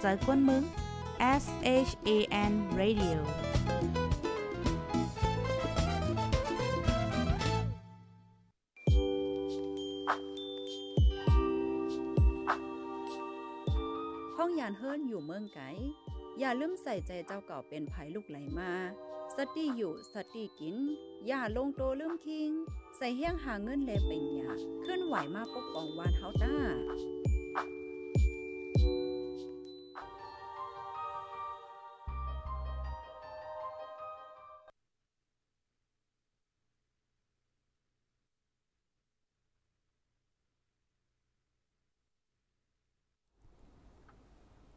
ใจกวนมึง S H A N Radio ห้องยานเฮิรนอยู่เมืองไกอย่าลืมใส่ใจเจ้าเก่าเป็นภัยลูกไหลมา สติอยู่สติกิน อย่าลงโตลืมคิง ใส่เฮี้ยงหาเงินเลเป็นยาขึ้นไหวมาปกป้องวานเฮาต้า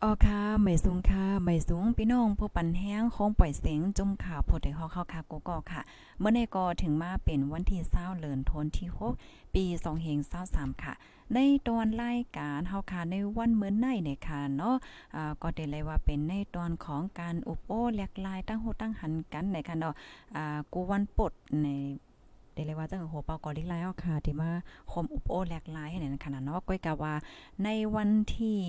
ออค่ะไม่สูงค่ะไม่สูงพี่น้องผู้ปันแห้งคงปล่อยเสียงจุ่มข่าวโพดได้ฮอกเข้าค่ะกูก็ค่ะ เมื่อในกอถึงมาเป็นวันที่20เดือนธันวาคมปี2523ค่ะ ในตอนรายการเฮาค่ะในวันเมื้อในเนี่ยค่ะเนาะอ่าก็ได้เลยว่าเป็นในตอนของการอุปโอแลกลายตั้งโหตั้งหันกันในค่ะเนาะอ่ากูวันปดใน ได้เลยว่าจังหัวเปากอลิกไลเอาค่ะที่มาคมอุปโอแลกลายให้นั่นขนาดเนาะก้อยกะว่าในวันที่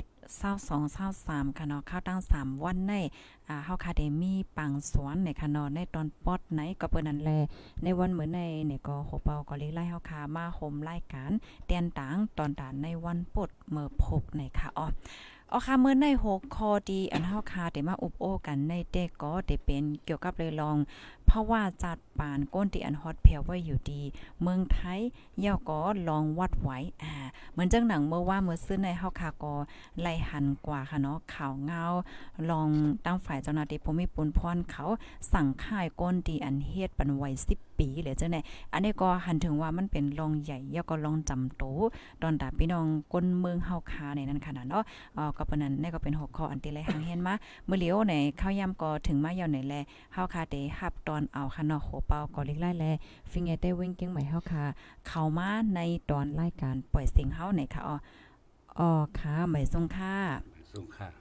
21 22 23ค่ะเนาะเข้าตั้ง 3 วันในอ่าเฮาค่ะได้มีปังสวนในค่ะเนาะในตอนปอดไหนก็เปิ้นนั่นแลในวันเหมือนในเนี่ยก็หัวเปากอลิกไลเฮาค่ะมาคมรายการเตียนตางตอนตานในวันปดเมื่อพบในค่ะอ๋อ เอ๋อค่ะเมื่อใน6คอดีอันเฮาค่ะได้มาอุปโอกันในเด็กก็ได้เป็นเกี่ยวกับเลยลอง เพราะว่าจัดปานก้นที่อันฮอตเพลไว้อยู่ดี เมืองไทยเย่าก็ลองวัดไว้อ่าเหมือนจังหนังเมื่อว่าเมื่อซื้อในเฮาคาก็ไล่หันกว่าค่ะเนาะข่าวเงาลองตั้งฝ่ายเจ้าหน้าที่ภูมิปุนพรเขาสั่งค่ายก้นที่อันเฮ็ดปันไว้10 ปีเลยจังได๋อันนี้ก็หันถึงว่ามันเป็นลองใหญ่เย่าก็ลองจำโตตอนตาพี่น้องก้นเมืองเฮาคาในนั้นขนาดเนาะอ๋อก็ปานนั้นนี่ก็เป็นหัวข้ออันที่ไลหังเห็นมาเมื่อเลียวในข้าวยำก็ถึงมายาวไหนแลเฮาคาได้รับตอนเอาค่ะเนาะโหเปาก็เล็กไล่แลฟิงเอได้วิ่งเก่งใหม่เฮาค่ะเข้ามาในตอนรายการปล่อยเสียงเฮาไหนค่ะอ๋ออ๋อค่ะหมายทรงค่ะสูงค่ะ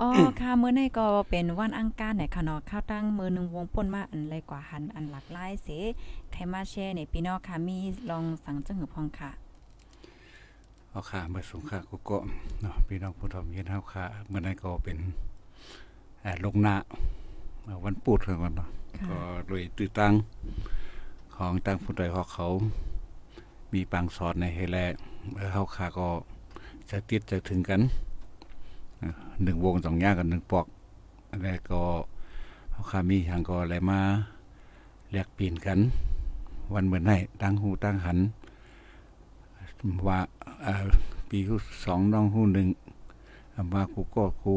อ๋อค่ะมื้อนี้ก็เป็นวันอังคารไหนค่ะเนาะข้าวตั้งมื้อหนึงวงป่นมาอันไรกว่าหันอันหลากหลายเสใครมาแชร์ในพี่น้องค่ะมีลองสั่งจังหือพองค่ะเอาค่ะมาสูงค่ะกุก็เนาะพี่น้องผู้ทอมเย็นเฮาค่ะเมื่อนั้นก็เป็นเอ่อลงหน้าเอ่อวันปูดกันก่อนเนาะค่ะก็โดยตื้อตั้งของตั้งผู้ใดของเขา มีปางสอนในเฮแลเมื่อเฮาค่ะก็จะติดจะถึงกันเอ่อ หนึ่งวงสองอย่างกันหนึ่งปอกแล้วก็เฮาค่ะมีทางก็อะไรมาแลกเปลี่ยนกัน วันเหมือนให้ตั้งหูตั้งหัน ว่าปีสองน้องหูหนึ่งมากูก็กู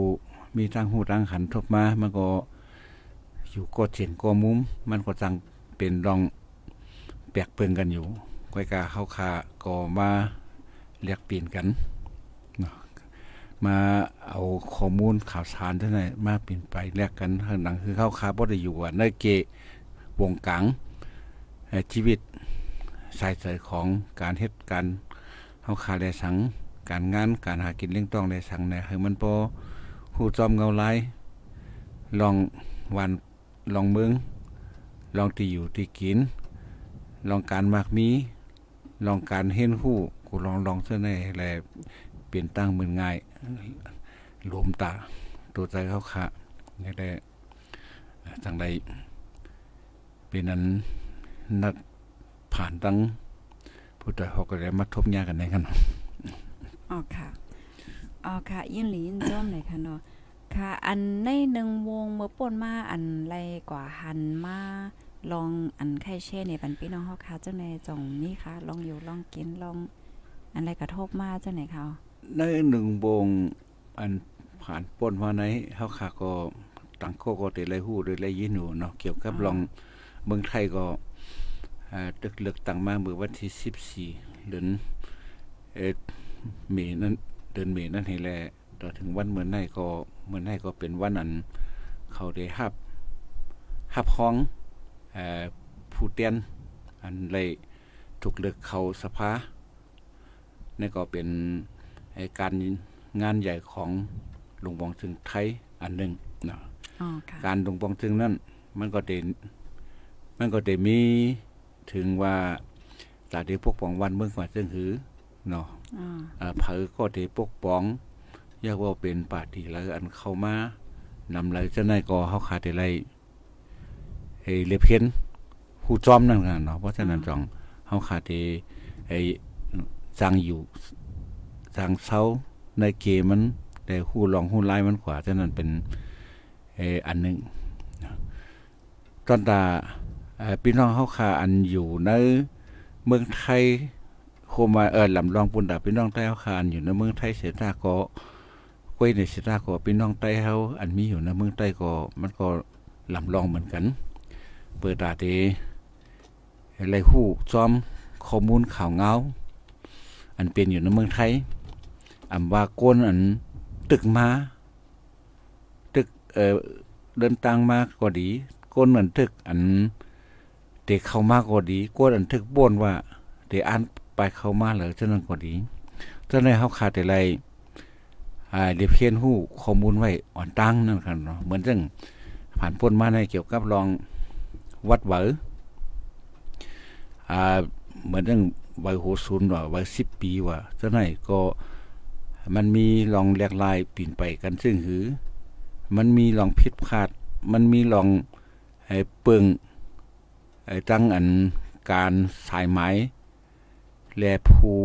มีตั้งหูตั้งหันทบมา มันก็อยู่ก็เฉียนก็มุมมันก็จังเป็นรองแปลกเปิงกันอยู่ก้อยกาเข้าคาก็มาเรียกเปลี่ยนกัน มาเอาข้อมูลข่าวสารเท่านั้นมาเปลี่ยนไปแลกกันข้างหลังคือเข้าคาบ่ได้อยู่ว่าในเกะวงกลางชีวิตสายเสยของการเฮ็ดการเฮาขาได้สังการงานการหากินเลี้ยงต้องได้สังเนี่ยให้มันบ่ฮู้จอมเงาลายลองวันลองเมืองลองที่อยู่ที่กิน ลองการมากมี ลองการเห็นฮู้กูลองลองเสื้อในแลเปลี่ยนตั้งเหมือนง่าย หลวมตาตัวใจเขาค่ะนี่ได้จังไดเป็นนั้นนัดผ่านตั้งผู้ใดเขาก็ได้มาทบยากันในกันอ๋อค่ะอ๋อค่ะยินหลียินจ้อมเลยค่ะเนาะค่ะ อันในหนึ่งวงเมื่อป่นมาอันไรกว่าหันมาลองอันไข่แช่ในปันพี่น้องเฮาค่ะเจ้าในจ่องนี่ค่ะ ลองอยู่ลองกินลอง อันไรกระทบมาเจ้าไหนคะ ในหนึ่งวงอันผ่านป้นมาในเฮาขาก็ต่างก็ก็ได้ไรฮู้ได้ไรยินอยู่เนาะเกี่ยวกับลองเมืองไทยก็อ่าตึกเลือกตั้งมาเมื่อวันที่14เดือนเอ็ดเมษนั้นเดือนเมษนั้นให้แลต่อถึงวันเมื่อไหนก็เมื่อไหนก็เป็นวันอันเขาได้รับรับห้องเอ่อผู้เตียนอันเลยถูกเลือกเข้าสภานี่ก็เป็นไอ้ การงานใหญ่ของหลวงปองถึงไทยอันหนึ่งเนาะอ๋อค่ะการหลวงปองถึงนั้นมันก็เด่นมันก็ได้มีถึงว่าตาได้ปกป้องวันเมืองกว่าซึ่งหือเนาะอ๋ออ่าเผอก็ได้ปกป้องอยากว่าเป็นปาร์ตี้แล้วอันเข้ามานำเลยจะไหนก็เฮาขาดได้ไรเฮ้เล็บเห็นผู้จอมนั่นกันเนาะเพราะฉะนั้นจองเฮาขาดได้ไอ้จังอยู่ จังเซาในเกมมันแต่ฮู้ลองฮู้ไล่มันกว่าฉะนั้นเป็นเออันหนึ่งตอนตาพี่น้องเฮาขาอันอยู่ในเมืองไทยโคมาเออลำลองปุ่นดาพี่น้องใต้เฮาคานอยู่ในเมืองไทยเสตาก็ก้วยในเสตาก็พี่น้องใต้เฮาอันมีอยู่ในเมืองใต้ก็มันก็ลำลองเหมือนกัน เปิดตาเตอะไรฮู้จอมข้อมูลข่าวเงาอันเป็นอยู่ในเมืองไทย อำว่าก้นอันตึกมาตึกเออเดินทางมาก็ดีก้นเหมือนตึกอันเด็กเข้ามาก็ดีก้นอันตึกบ่นว่าเด็กอ่านไปเข้ามาเหลือฉะนั้นก็ดีฉะนั้นเฮาขาดแต่ไรอ่าเรียบเพียนฮู้ข้อมูลไว้อ่อนตั้งนั่นกันเนาะเหมือนจังผ่านพ้นมาในเกี่ยวกับรองวัดเหวออ่าเหมือนจังวัยโหศูนย์ว่าวัย10ปีว่าจังไหนก็ มันมีลองแหลกลายปีนไปกันซึ่งหือ มันมีลองผิดพลาด มันมีลองไอ้เปิงไอ้ตั้งอันการสายไม้ แลผู้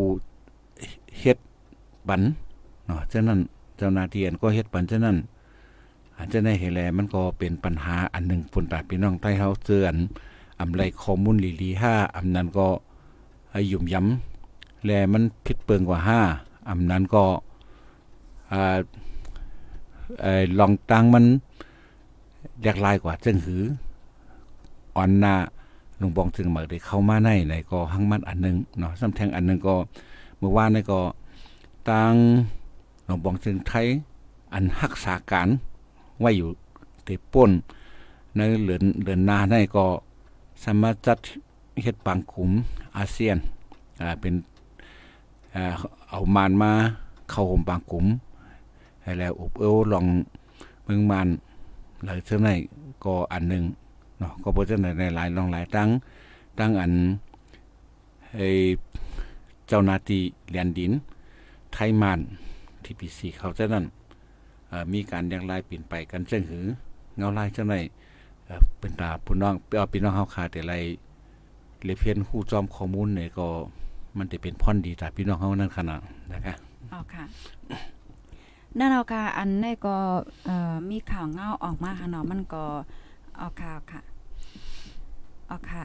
เฮ็ดบันเนาะฉะนั้นเจ้าน้าที่อันก็เฮ็ดบันฉะนั้นอาจจะได้เห็นแลมันก็เป็นปัญหาอันหนึ่งปุ่นตาพี่น้องใต้เฮาเจออันอำไรข้อมูลลีๆ5อำนั้นก็ยุ่มย้ำแลมันผิดเปิงกว่า5อำนั้นก็ ลองตังมันแยกลายกว่าจังหืออ่อนหน้าลุงบองถึงมาได้เข้ามาในในก็หังมันอันนึงเนาะสำแทงอันนึงก็เมื่อวานนี่ก็ตังลุงบองถึงไทยอันรักษาการไว้อยู่ที่ป่นในเหลือนเดือนนาในก็สามารถจัดเฮ็ดปังขุมอาเซียนอ่าเป็นอ่าเอามานมาเข้าห่มปังขุม ให้แล้วอบเอวลองเมืองมันหลายเท่าไหนก็อันหนึ่งเนาะก็บ่จังได๋ในหลายลองหลายตั้งตั้งอันไอ้เจ้านาที่แลนดิน ไทยมานที่ปีเขาจะนั้นมีการยังลายเปลี่ยนไปกันเจังหือ เงาลายจังได๋เป็นตาพี่น้องเอาพี่น้องเฮาขาแต่ไรเลเพียนคู่จอมข้อมูลเนี่ยก็มันจะเป็นพ่อนดีแตาพี่น้องเฮานั่นขนาดนะคะอ๋อค่ะ นั่นเอาค่ะ อันนี้ก็มีข่าวเงาออกมาค่ะเนาะมันก็เอาข่าวค่ะเอาค่ะ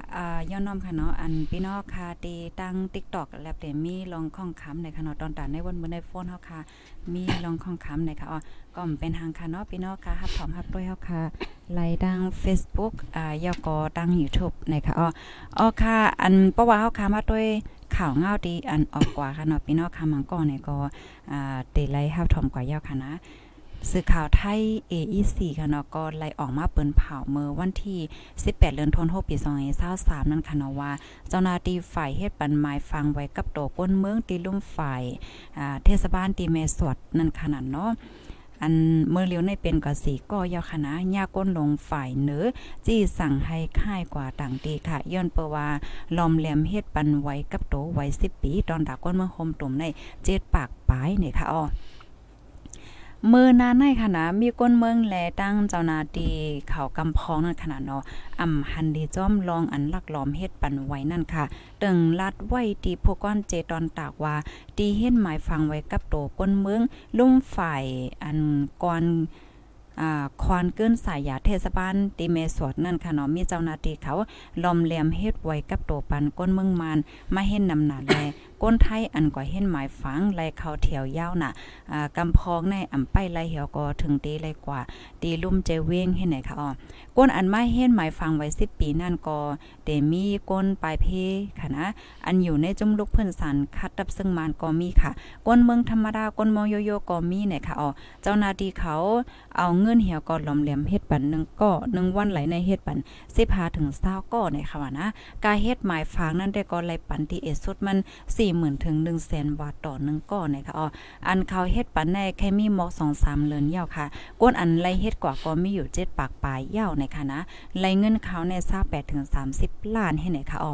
ย้อนน้อมค่ะเนาะอันพี่น้องค่ะตีตั้ง TikTok แล้วแต่มีลองข้องค้ำในค่ะเนาะตอนตาในวันมื้อในโฟนเฮาค่ะ มีลองข้องค้ำในค่ะอ๋อก็เป็นทางค่ะเนาะพี่น้องค่ะรับพร้อมรับด้วยเฮาค่ะไลน์ดัง Facebook อ่ายอก็ดัง YouTube ในค่ะอ๋ออ๋อค่ะ อันเพราะว่าเฮาค่ะมาด้วย ข่าวเงาดีอันออกกว่าค่ะเนาะพี่น้องค่ะมังก็เนี่ยก็อ่าเตไลรับถอมกว่ายาวค่ะนะสื่อข่าวไทย AEC ค่ะเนาะก็ไล่ออกมาเปิ้นเผาเมื่อวันที่ 18 เดือนธันวาคมปี2023นั่นค่ะเนาะว่า เจ้าหน้าที่ฝ่ายเฮ็ดปันหมายฟังไว้กับโตก้นเมืองตีลุ่มฝ่ายอ่าเทศบาลตีเมสวดนั่นขนาดเนาะ อันเมื่อเลี้ยวในเป็นกว่าสีก็ยาวคณะยาก้นลงฝ่ายเหนือจี้สั่งให้ค่ายกว่าต่างตีค่ะย้อนเปว่าลอมแหลมเฮ็ดปันไว้กับโตไว้10ปี ตอนดักก้นเมืองโฮมตุ่มในเจ็ดปากปายนี่ค่ะอ๋อ เมื่อนานในขณะมีก้นเมืองแลตั้งเจ้านาตีเขากำพองนั่นขนาดเนาะอ่ำหันดีจ้อมลองอันลักล้อมเฮ็ดปันไว้นั่นค่ะตึงลัดไว้ตีพวกก้อนเจตอนตากว่าตีเฮ็ดหมายฟังไว้กับโตก้นเมืองลุ่มฝ่ายอันก่อน ควานเกินสายยาเทศบาลติเมสวดนั่นค่ะเนาะมีเจ้าหน้าที่เขาลอมแหลมเฮ็ดไว้กับโตปันก้นเมืองมานมาเห็นนำหนาแลก้นไทยอันก่อเห็นหมายฝังไลเข้าแถวยาวน่ะกำพองในอ่ำไปไลเหี่ยวก็ถึงตีเลยกว่า ตีลุ่มเจเว้งเฮ็ดไหนค่ะอ๋อก้นอันไมาเห็นหมายฝังไว้10ปีนั่นก็เตมีก้นปลายเพค่ะนะอันอยู่ในจุมลุกเพิ่นสันคัดตับซึ่งมานก็มีค่ะ ก้นเมืองธรรมดาก้นเมืองโยโย่ก็มีเนี่ยค่ะอ๋อเจ้าหน้าที่เขาเอาเงินเหี่ยวก็หลอมแหลมเฮ็ดปันหนึ่งก็1วันไหลในเฮ็ดปัน15ถึง20ก็เนี่ยค่ะว่านะกาเฮ็ดหมายฝางนั่นได้ก็ไหลปันที่เอสุดมัน40,000ถึง100,000บาทต่อ1ก้อนนะคะอ๋ออันเขาเฮ็ดปันในแค่มีหมอก2-3เลือนยาวค่ะก้นอันไหลเฮ็ดกว่าก็มีอยู่7ปากปลายเยาวในค่ะนะไหลเงินเขาใน28ถึง30ล้านให้ไหนค่ะอ๋อ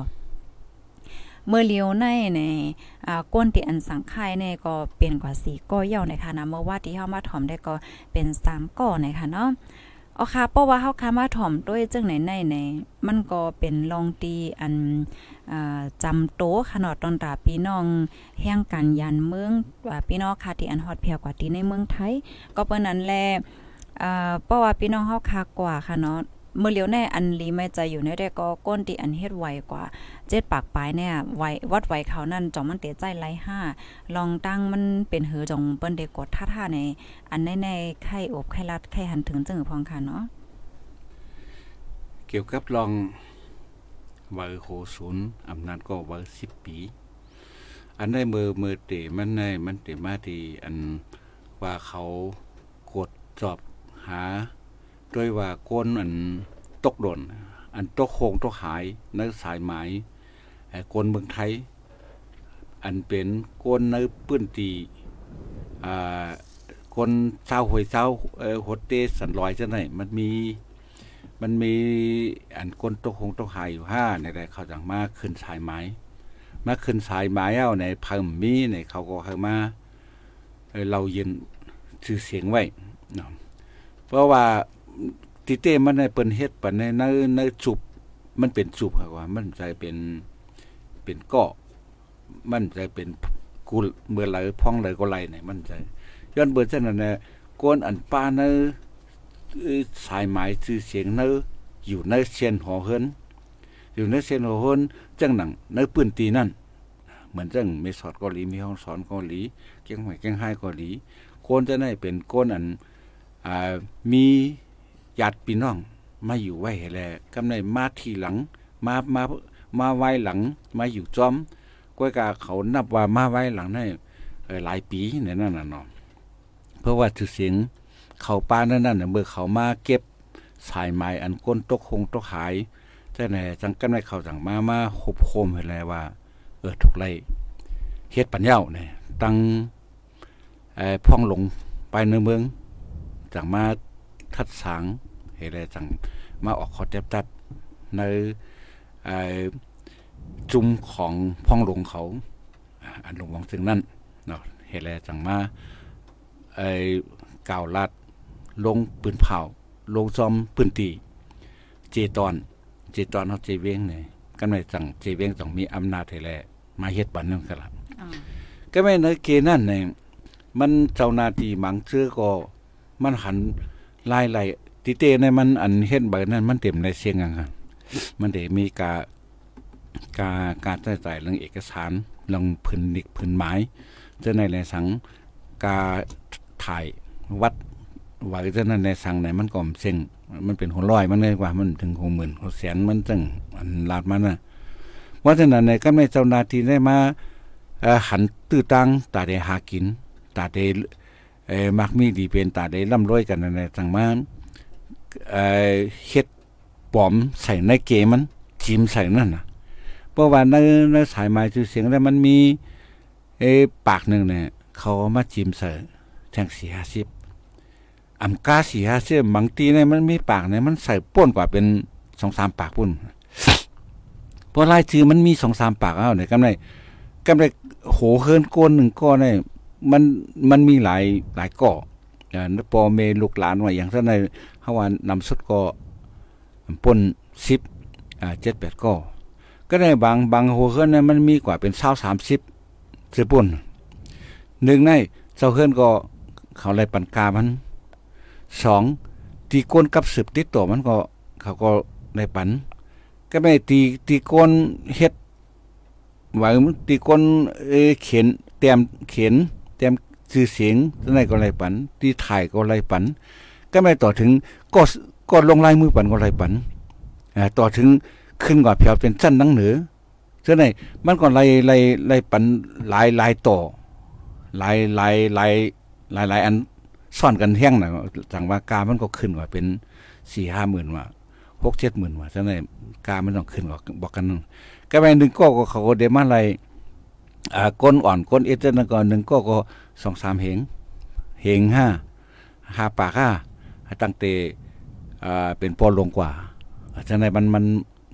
เมื่อเลียวในในอ่าก้นที่อันสังไข่เน่ก็เป็นกว่า4ก้อเย่านะคะนะเมื่อว่าที่เฮามาถ่อมได้ก็เป็น3ก้อนะคะเนาะเอาค่ะเพราะว่าเฮาคามาถ่อมด้วยจังไหนในในมันก็เป็นลองตีอันอ่าจำโตขนาดตอนตาพี่น้องแห่งกันยันเมืองว่าพี่น้องค่ะที่อันฮอดเพียวกว่าที่ในเมืองไทย ก็เปิ้นนั้นแลอ่าเพราะว่าพี่น้องเฮาคากว่าค่ะเนาะ เมื่อเลียวแน่อันลีไม่ใจอยู่ในได้ก็ก้นที่อันเฮ็ดไวกว่า เจ็ดปากปลายเนี่ยไววัดไวเขานั่นจองมันเตะใจไล่ห้าลองตั้งมันเป็นเหือจองเปิ้นได้กกดท่าท่าใน อันในในไข่อบไข่รัดไข่หันถึงจึงพองค่ะเนาะเกี่ยวกับลองวอร์โหศูนย์อำนาจก็วอร์สิบปี อันได้มือมือเตะมันในมันเตะมาที่อันว่าเขากดจอบหา ด้วยว่าก้นอันตกหล่นอันตกโคงตกหายในสายไหมไอ้ก้นเมืองไทย อันเป็นก้นในปื้นตีอ่าคนเศร้าหวยเศร้าเออโฮเตสันลอยจังไหนมันมีมันมีอันก้นตกคงตกหายอยู่ห้าในใดเขาจังมาขึ้นสายไม้มาขึ้นสายไม้เอาในพังมีในเขาก็เข้ามาเอ่อเรายืนชื่อเสียงไว้เพราะว่า ติเต้มันในเปิ้นเฮ็ดปานในในในจุบมันเป็นจุบครับว่า มันใจเป็นเป็นเกาะมันใจเป็นกูเมื่อไหลพองเลก็ไหลเนี่ยมันใจย้อนเบิดฉะนั้นน่ะกวนอันป้าเนอเอ่อสายหมายชื่อเสียงเนออยู่ในเชียนหอเฮินอยู่ในเชียนหอเฮินจังหนังในปืนตีนั่นเหมือนจังเมสอดเกาหลีมีห้องสอนเกาหลีเกียงหวยเกียงไห้เกาหลีโคนจะได้เป็นโคนอันอ่ามี ญาติพี่น้อง มาอยู่ไว้ให้แลกำในมาทีหลัง มามามาไว้หลัง มาอยู่จอมก้อยกาเขานับว่ามาไว้หลังได้หลายปีในนั่นน่ะเนาะเพราะว่าชื่อเสียงเขาป้านั่นน่ะเมื่อเขามาเก็บสายไม้อันก้นตกคงตกหายแต่ไหนจังกันในเขาจังมามาหบโคมให้แลว่า เออถูกไล่เฮ็ดปัญญาเนี่ยตั้งพ่องหลงไปในเมืองจังมาทัดสาง เฮ็ดอะไรจังมาออกขอจับตัดในเอ่อจุมของพ่องหลงเขาอ่าอันหลงวังซึ่งนั่นเนาะเฮ็ดอะไรจังมาเอ่อกล่าวลัดลงปืนเผาลงซอมปืนตีเจตอนเจตอนเฮาเจเวงเนี่ยกันไม่จังเจเวงต้องมีอำนาจให้แลมาเฮ็ดบันนั่นก็ล่ะก็ไม่ในเกนั่นเนี่ยมันเจ้าหน้าที่หมังเชื่อก็มันหันลายไหล ติเตในมันอันเฮ็ดใบนั้นมันเต็มในเสียงอะครับมันได้มีกากาการใช้จ่ายเรื่องเอกสารเรื่องพื้นนิกพื้นไม้จะในในสังกาถ่ายวัดไว้จะนั้นในสังไหนมันก็เซ็งมันเป็นหัวร้อยมันเลยกว่ามันถึงหกหมื่นหกแสนมันจังอันลาดมันน่ะเพราะฉะนั้นในก็ไม่เจ้านาทีได้มาหันตื้อตังตาได้หากิน ตาได้เอมักมีดีเป็นตาได้ร่ำรวยกันนั่นแหละทางมา เฮ็ดปอมใส่ในเกมันจิ้มใส่นั่นน่ะเพราะว่าในในสายไม้ชื่อเสียงแล้วมันมีเอ้ปากหนึ่งเนี่ย เขามาจิ้มใส่แทง4-50อำกา4-50บางทีเนี่ยมันมีปากเนี่ยมันใส่ป่นกว่าเป็น2-3ปากปุ่นเพราะรายชื่อมันมีสองสามปากเอาเนี่ยกำไรกำไรโหเฮินโกนหนึ่งก้อนเนี่ยมันมันมีหลายหลายก่อ ปอเมลูกหลานว่าอย่างเช่นในฮาวานำสุดก็ปนสิบอ่าเจ็ดแปดก่อก็ได้บางบางโหเฮินเนี่ยมันมีกว่าเป็นเศร้าสามสิบสือป่นหนึ่งในเจ้าเฮินก็เขาไล่ปันกามันสองตีก้นกับสืบติดตัวมันก็เขาก็ได้ปัน ก็ไม่ตีตีก้นเฮ็ดไว้ตีก้นเอเขียนเตรียมเขียนเตรียม ชื่อเสียงจังไดก็ไรปันตีถ่ายก็ไรปัน ก็ไม่ต่อถึงก็ก็ลงลายมือปันก็ไรปันอ่าต่อถึงขึ้นกว่าเพียวเป็นสั้นนังเหนือจังไดมันก็ไล่ไล่ไล่ปันหลายหลายต่อหลายหลายหลายหลายหลายอันซ่อนกันแห้งน่ะจังว่ากามันก็ขึ้นกว่าเป็น4-5หมื่นว่าหกเจ็ดหมื่นว่าฉะนั้นกามันต้องขึ้นบอกบอกกันนึงก็ไปหนึ่งก็เขาเดมาไรอ่าก้นอ่อนก้นเอเจนก่อนหนึ่งก็ก็ สองสามเหงเหงห้าหาปากห้าตั้งแต่เป็นปอลงกว่าฉะนั้นมันมัน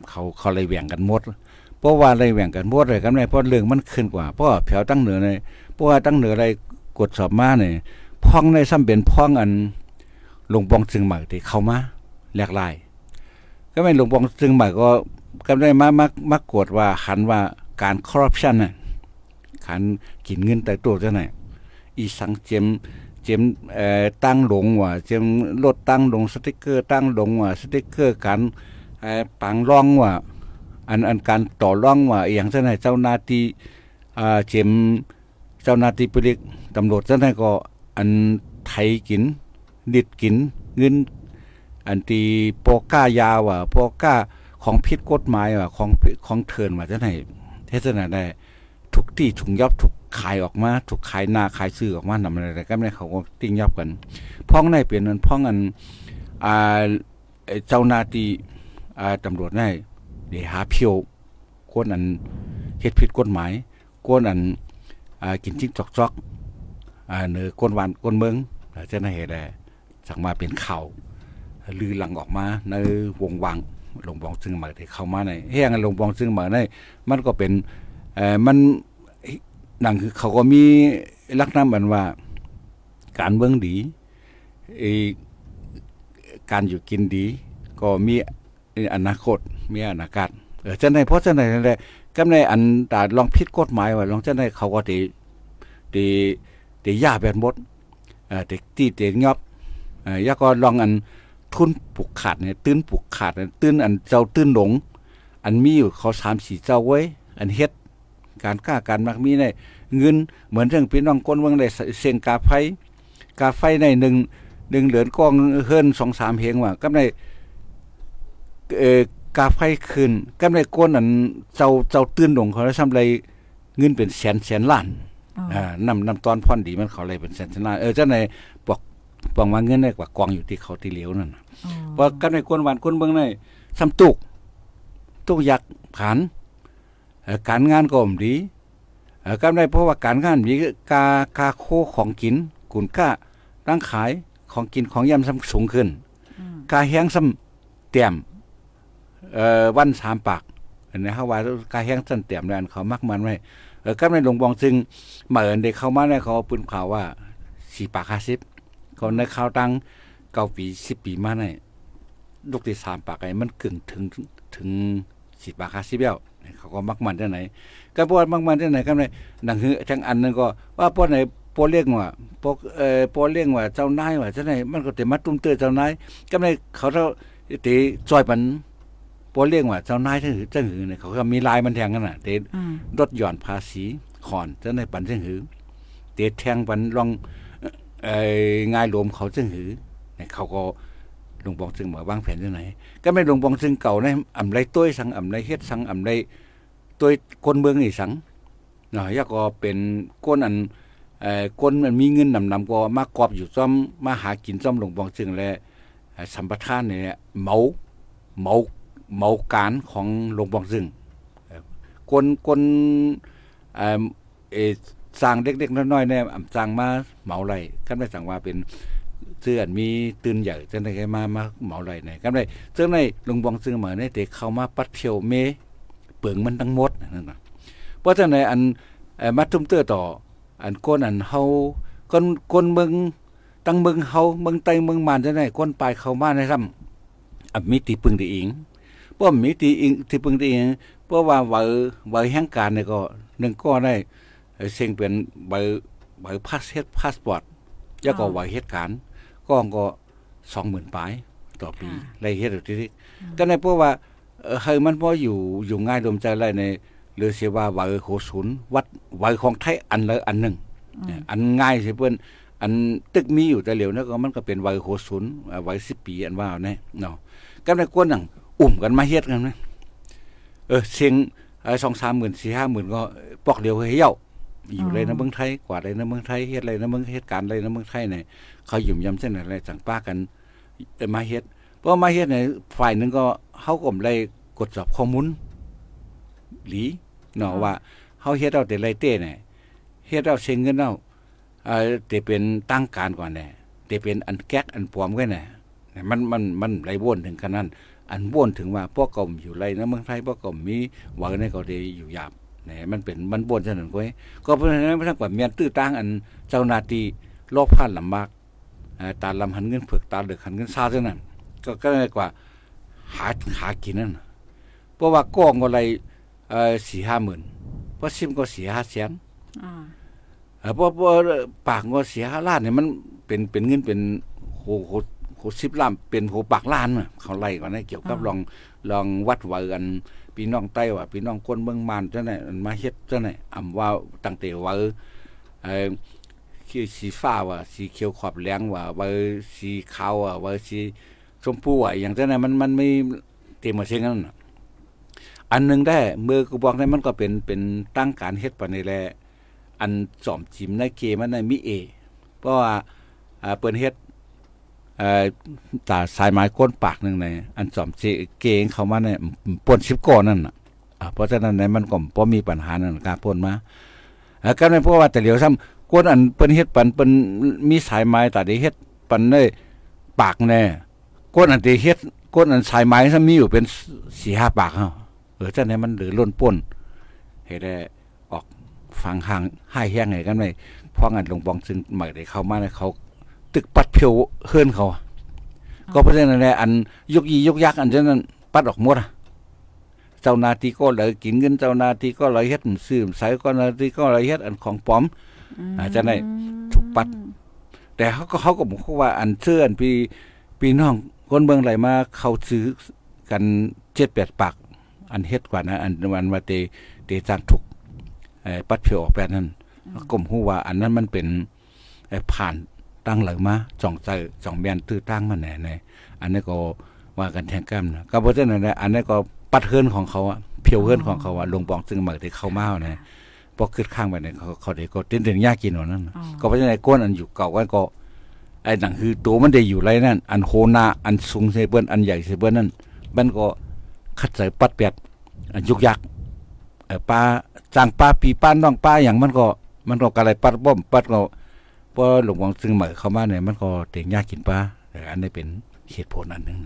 เขาเขาเลยแหว่งกันหมด เพราะว่าอะไรแหว่งกันบ่ได้กันได้เพราะเรื่องมันขึ้นกว่า เพราะแผวตั้งเหนือในเพราะว่าตั้งเหนืออะไรกดสอบมาเนี่ยพ้องในซ้ำเป็นพ้องอันลงปองจึงใหม่ที่เข้ามาแหลกลาย ก็ไม่ลงปองจึงใหม่ก็ก็ได้มามักมักกดว่าหันว่าการคอร์รัปชันน่ะขันกินเงินแต่ตัวจังไหน อีสังเจมเจมเอ่อตั้งลงว่าเจมรถตั้งลงสติกเกอร์ตั้งลงว่าสติกเกอร์การเอ่อปังร่องว่าอันอันการต่อร่องว่าอย่างเช่นเจ้าหน้าที่อ่าเจมเจ้าหน้าที่ปริกตำรวจเช่นก็อันไทยกินดิดกินเงินอันตีโปก้ายาว่าโปก้าของผิดกฎหมายว่าของของเทินว่าจังได๋เฮ็ดจังได๋ ได้ทุกที่ถุงยอบถูกขายออกมาถูกขายหน้าขายซื้อออกมานำอะไรก็ไม่เขาก็ติ้งยอบกันพ้องในเปลี่ยนนั้นพ้องอันอ่าเจ้าหน้าที่อ่าตำรวจได้ได้หาเพียวคนอันเฮ็ดผิดกฎหมายคนอันอ่ากินจิ้งจอกๆอ่าเนือคนวันคนเมืองจะได้เฮ็ดได้สังมาเป็นข่าวลือหลังออกมาในวงวังหลวงบองซึ่งมาที่เข้ามาในเฮียงหลวงบองซึ่งมาในมันก็เป็น เอ่อมันหนังคือเขาก็มีลักษณะเหมือนว่า การเมืองดีเอการอยู่กินดี ก็มีอนาคตมีอนาคตเออจังไดเพราะจังไดนั่นแหละกำในอันตาลองผิดกฎหมายว่าลองจังไดเขาก็ติติติยาแบบหมดเอ่อติตีเตงยอบเอ่อยาก็ลองอันทุนปลูกขาดเนี่ยตื้นปลูกขาดเนี่ยตื้นอันเจ้าตื้นหลงอันมีอยู่เขาสามสี่เจ้าไว้ อันเฮ็ด การกล้าการมักมีในเงินเหมือนเรื่องพี่น้องก้นเมืองได้เสียงกาไฟกาไฟในหนึ่งหนึ่งเหลือนกองเฮิรนสองสามเพลงว่าก็ในเอ่อกาไฟคืนก็ในก้นอันเจ้าเจ้าตื้นหลงเขาแล้วทำไรเงินเป็นแสนแสนล้านอ่านำนำตอนพ่อนดีมันเขาเลยเป็นแสนแสนล้านเออเจ้าในบอกบอกว่าเงินได้กว่ากองอยู่ที่เขาที่เหลียวนั่นน่ะว่ากันในคนหวานคนเบิ่งในซ้ำตุกตุกยักผันเอ่อ การงานก็ดีเอ่อกันได้เพราะว่าการงานมีกากาโคของกินกุนก้าร่างขายของกินของยำซ้ำสูงขึ้นกาแห้งซ้ำเต็มเอ่อวันสามปากอันนี้เฮาว่ากาแห้งซ้ำเต็มแล้วอันเขามักมันไว้เออกันในหลวงบองซึ่งมาเอิ้นได้เข้ามาในเขาปืนข่าวว่า4ปาก50เขาในข่าวตังเก้าปี10ปีมาในลูกที่สามปากไอ้มันกึ่งถึงถึงสิบาทค่าสิบเบี้ยว เขาก็มักมันที่ไหนก็พวกมักมันที่ไหนก็ในหนังคือทั้งอันนึงก็ว่าพวกไหนพวกเรียกว่าพวกเอ่อพวกเรียกว่าเจ้านายว่าจังไหนมันก็แต่มาตุ้มเตือเจ้านายก็ในเขาเท่าตีจอยปันพวกเรียกว่าเจ้านายจังหือจังหือเนี่ยเขาก็มีลายมันแทงกันน่ะเตลดหย่อนภาษีขอนจังไหนปันจังหือเตแทงปันลองเอ่อง่ายรวมเขาจังหือเนี่ยเขาก็ หลวงปองซึ่งมาวางแผนจังไหน ก็ไม่หลวงปองซึ่งเก่าในอำไรต้วยสังอำไรเฮ็ดสังอำไรต้วยคนเมืองนี่สังเนาะยาก็เป็นก้นอันเอ่อคนมันมีเงินนำนำก็มากอบอยู่ซ่อมมาหากินซ่อมหลวงปองซึ่งและสัมปทานเนี่ยเมาเมาเมาการของหลวงปองซึ่งคนคนเอ่อเอสร้างเด็กๆน้อยๆเนี่ยสร้างมาเหมาไรกันไม่สั่งว่าเป็น เสื้อนมีตื่นใหญ่จังได๋มามาเหมาไหลไหนกันได้ซึ่งในลุงบองซึ่งมาในเด็กเข้ามาปัดเที่ยวเมเปิงมันทั้งหมดนั่นน่ะเพราะจังได๋อันเอ่อมาทุ่มเตื้อต่อ อันก้นอันเฮาคนคนเมืองตั้งเมืองเฮาเมืองใต้เมืองมานจังได๋คนปลายเข้ามาในซ้ำอับมีตีปึงตีอิงเพราะมีตีอิงที่ปึงตีอิงเพราะว่าว่าว่าแห่งการเนี่ยก็นึงก็ได้เสิ่งเป็นใบใบพาสเฮ็ดพาสปอร์ตแล้วก็ว่าเหตุการณ์ ก็ก็สองหมื่นปลายต่อปีไรเฮ็ดอยู่ที่ก็ในเพราะว่าเฮ้ยมันพออยู่อยู่ง่ายดมใจไรในหรือเสียว่าว่าโหศูนย์วัดไว้ของไทยอันละอันหนึ่งอันง่ายสิเพิ่นอันตึกมีอยู่แต่เหลียวนะก็มันก็เป็นไว้โหศูนย์ไว้สิบปีอันว่าแน่เนาะก็ในกวนหนังอุ่มกันมาเฮ็ดกันนะเออเสียงสองสามหมื่นสี่ห้าหมื่นก็ปอกเดียวเฮี่ยว อยู่เลยนะเมืองไทยกว่าเลยนะเมืองไทยเฮ็ดอะไรนะเมืองเหตุการณ์อะไรนะเมืองไทยเนี่ยเขาหยุ่มยำเส้นอะไรจังป้ากันมาเฮ็ดเพราะมาเฮ็ดในฝ่ายนึงก็เฮาก็เลยกดสอบข้อมูลหลีเนาะว่าเฮาเฮ็ดเอาแต่ไรเต้เนี่ยเฮ็ดเอาเชิงเงินเอาเอ่อแต่เป็นตั้งการก่อนแน่แต่เป็นอันแก๊กอันปลอมกันน่ะมันมันมันไรวนถึงขนาดนั้นอันบ่นถึงว่าพวกก็อยู่ไรนะเมืองไทยพวกก็มีหวังในก็ได้อยู่ยาม นี่มันเป็นมันบ่นเท่านั้นก้อยก็เพราะฉะนั้นมันทั้งกว่าเมียนตื้อตั้งอันเจ้าหน้าที่รอบผ่านลำบากตาลำหันเงินเผือกตาเหลือกหันเงินซาเท่านั้นก็ก็เลยกว่าหาหากินนั่นเพราะว่ากองอะไรเอ่อสี่ห้าหมื่นเพราะซิมก็สี่ห้าแสนอ่าเออเพราะเพราะปากก็เสียห้าล้านเนี่ยมันเป็นเป็นเงินเป็นโหโหโหสิบล้านเป็นโหปากล้านน่ะเขาไล่ก่อนนะเกี่ยวกับลองลองวัดว่ากัน พี่น้องใต้ว่าพี่น้องคนเมืองมานจังไหนมันมาเฮ็ดจังไหนอำว่าตั้งแต่ว่าเออคือสีฟ้าว่าสีเขียวขอบเหลงว่าว่าสีขาวว่าว่าสีชมพูว่าอย่างจังไหนมันมันไม่เต็มมาเช่นนั้นอันหนึงได้เมื่อกูบอกได้มันก็เป็นเป็นตั้งการเฮ็ดปานนี้แหละอันสอมจิมในเกมันในมิเอ เพราะว่าเปิ้นเฮ็ด ตาสายไม้ก้นปากหนึ่งในอันสอมเจเกงเข้ามาเนี่ยป่น10ก่อนนั่นน่ะเพราะฉะนั้นในมันก็บ่มีปัญหานั่นการปนมาอ่าก็ไม่เพราะว่าแต่เหลียวซ้ำก้นอันเปิ้นเฮ็ดปันเปิ้นมีสายไม้ตาได้เฮ็ดปันได้ปากแน่ก้นอันที่เฮ็ดก้นอันสายไม้ซ้ำมีอยู่เป็น4-5ปากเฮาเออจังได๋มันหลือล้นป่นเฮ็ดได้ฟังห่างให้แห้งไงกันไหมเพราะงั้นหลวงปองซึ่งหมายได้เข้ามาเนี่ยเขา ตึกปัดเพียวเฮือนเขาอะก็เพราะฉะนั้นแหละอันยกยียกยักษ์อันนั้นปัดออกหมดอะเจ้าหนาทีก็เลยกินเงินเจ้าหนาทีก็เลยเฮ็ดซื้อใส่ก็นาทีก็เลยเฮ็ดอันของปลอมอาจจะได้ถูกปัด แต่เขาก็เขาก็บอกว่าอันเชื่ออันปีปีน้องคนเมืองไหลมาเขาซื้อกันเจ็ดแปดปากอันเฮ็ดกว่านะอันวันมาเตเตจางถูกไอ้ปัดเพียวออกแบบนั้นกลมหูว่า อันนั้นมันเป็นไอ้ผ่าน ตั้งหลังมาจ่องใจจ่องแมนตื้อตั้งมาแหน่ในอันนี้ก็ว่ากันแทงก้ามนะก็เพราะฉะนั้นอันนี้ก็ปัดเฮือนของเขาอะเพียวเฮือนของเขาอะลงปองซึ่งหมักที่เข้ามาเนี่ยพอขึ้นข้างไปเนี่ยเขาเขาเด็กก็เต้นเต้นยากกินว่านั้นก็เพราะฉะนั้นก้นอันอยู่เก่าก็ก็ไอ้หนังคือตัวมันได้อยู่ไรนั่นอันโคนาอันสูงเซเบิ้นอันใหญ่เซเบิ้นนั่นมันก็คัดใส่ปัดเปียดอันยุกยักเอ่อป้าจางป้าปีป้าน้องป้าอย่างมันก็ มันก็กะไรปัดบ่มปัดก็ พอหลวงวังซึ่งเหมือเข้ามาเนี่ยมันก็เต็งยากกินป้าแต่อันนี้เป็นเหตุผลอันหนึง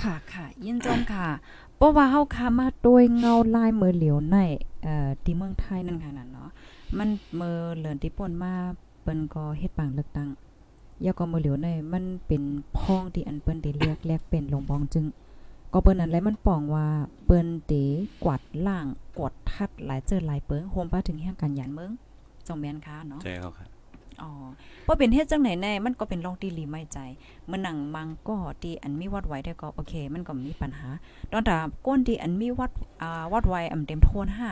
ค่ะค่ะยินจมค่ะเพราะว่าเฮาคามาโดยเงาลายมือเหลียวในเอ่อที่เมืองไทยนั่นค่ะนั่นเนาะมันมือเหลือนที่ป่นมาเปิ้นก็เฮ็ดปางเลือกตั้งยาก็มือเหลียวในมันเป็นพ้องที่อันเปิ้นได้เลือกแลกเป็นลงบองจึงก็เปิ้นนั้นแหละมันป้องว่าเปิ้นเตกวาดล่างกวดทัดหลายเจอหลายเปิงโฮมป้าถึงแห่งการยานเมืองจงแม่นค่ะเนาะใช่ครับ อ๋อเพราเป็นเฮ็ดจังไหนแน่มันก็เป็นรองตีหลีไม่ใจเมื่อหนังมังก็ตีอันมีวัดไว้ได้ก็โอเค มันก็มีปัญหาตอนถ้าก้นตีอันมีวัดอ่าวัดไว้อำเต็มโทนห้า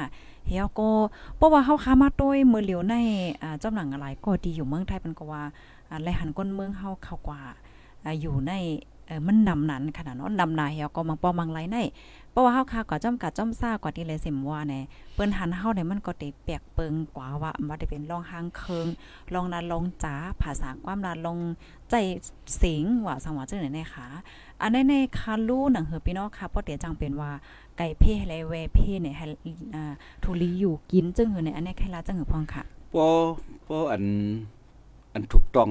เฮียก็เพราะว่าเฮาค้ามาต้วยมือเหลียวในอ่าเจ้าหนังอะไรก็ดีอยู่เมืองไทยเป็นก็ว่าอ่าไหลหันก้นเมืองเฮาเข้ากว่าอ่าอยู่ใน มันนำนั้นขนาดนาะนนำนาเฮียก็มังปอมังไหลในเพราะว่าเฮาค้าก็จำกัดจ้อมซ่ากว่าที่เลยเสมว่าแน่เปิ้นหันเฮาเนี่ยมันก็ได้แปลกเปิงกว่าว่าว่าได้เป็นรองหางเคิงลองนาลองจ๋าภาษาความนาลองใจสิงว่าสังว่าจังไหนแน่ค่ะอันในในคาลูหนังเฮอพี่น้องค่ะเพราะเดี๋ยวจังเป็นว่าไก่เพ่ไรแวเพ่เนี่ยให้อ่าทุลีอยู่กินจึงเฮอในอันนี้ใครลาจังเฮอพองค่ะพอพออันอันถูกต้อง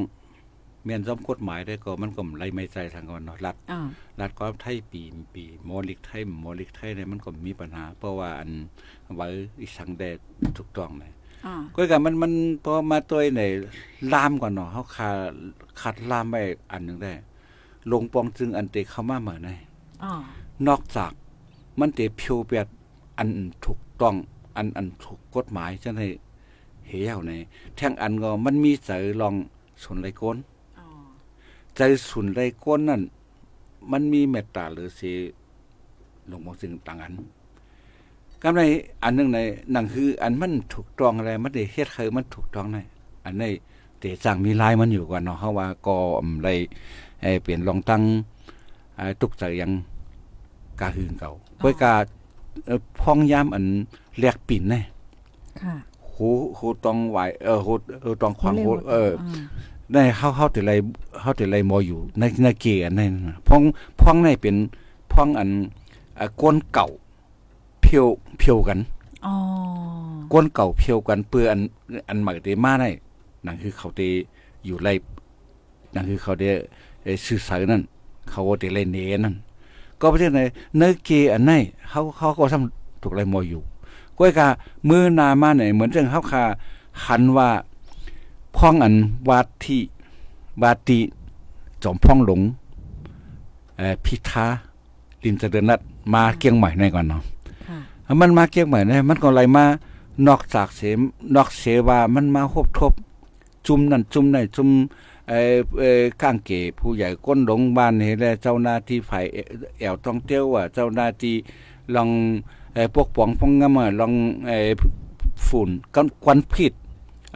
เมียนซ้อมกฎหมายได้ก็มันก็ไรไม่ใจทางกันเนาะรัฐอ่ารัฐก็ไทยปีปีมอลิกไทยมอลิกไทยเนี่ยมันก็มีปัญหา เพราะว่าอันไว้อีสังแดดถูกต้องเลยอ่าก็กันมันมันพอมาตัวในลามก่อนเนาะเขาขาขัดลามไปอันหนึงได้ ลงปองจึงอันเตเข้ามาเหมือนไงอ่านอกจากมันเตเพียวเปียดอันถูกต้องอันอันถูกกฎหมายจังให้เหี่ยวในแท่งอันก็มันมีใจลองสุนไรก้นอ๋อ ใจสุนไรก้นนั่น มันมีเมตตาหรือสิลงปองจึงต่างอันกำไรอันหนึงในหนังคือ อันมันถูกต้องอะไรมันได้เฮ็ดคือมันถูกต้องในอันในเตจังมีลายมันอยู่ก่อนเนาะเฮาว่าก็อำไรให้เปลี่ยนลองตั้งอ่าตุกใจยังกาหืนเก่าก้อยกาเอ่อพ้องยามอันแลกปิ่นแน่ค่ะโหโหต้องไหวเออโหเออต้องขวางโหร็วเออาได้เฮาเฮาแต่ไรเฮาแต่ไรมออยู่ ในในเกอันนั้นน่ะพ้องพ้องในเป็นพ้องอันอ่าก้นเก่าเพียวเพียวกันอ๋อก้นเก่าเพียวกันเปื้ออันอันใหม่ได้มาได้นั่นคือเขาได้อยู่ไรนั่นคือเขาได้เอ่อสื่อสารนั่นเขาได้ไรเนนั่นก็ประเทศไหนเนเกอันไหนเฮาเขาก็ทำถูกไรมออยู่ก้อยกามือนามาเนี่ยเหมือนจังเฮาคาหันว่า พ่องอันวาที่วาติจอมพ่องหลงเอ่อพิธาลินเจริญนัดมาเกียงใหม่ในก่อนเนาะค่ะถ้ามันมาเกียงใหม่เนี่ยมันก็ไหลมานอกจากเสมนอกเสว่ามันมาคบทบ จุ่มนั่นจุ่มนี่จุ่มเอ่อเอ่อข้างเก๋ผู้ใหญ่ก้นหลงบ้านเห็นแล้วเจ้าหน้าที่ฝ่ายแอวต้องเตี้ยวอะเจ้าหน้าที่ลองเอ่อพวกป๋องพองงามอะลองเอ่อฝุ่นกันควันพิษ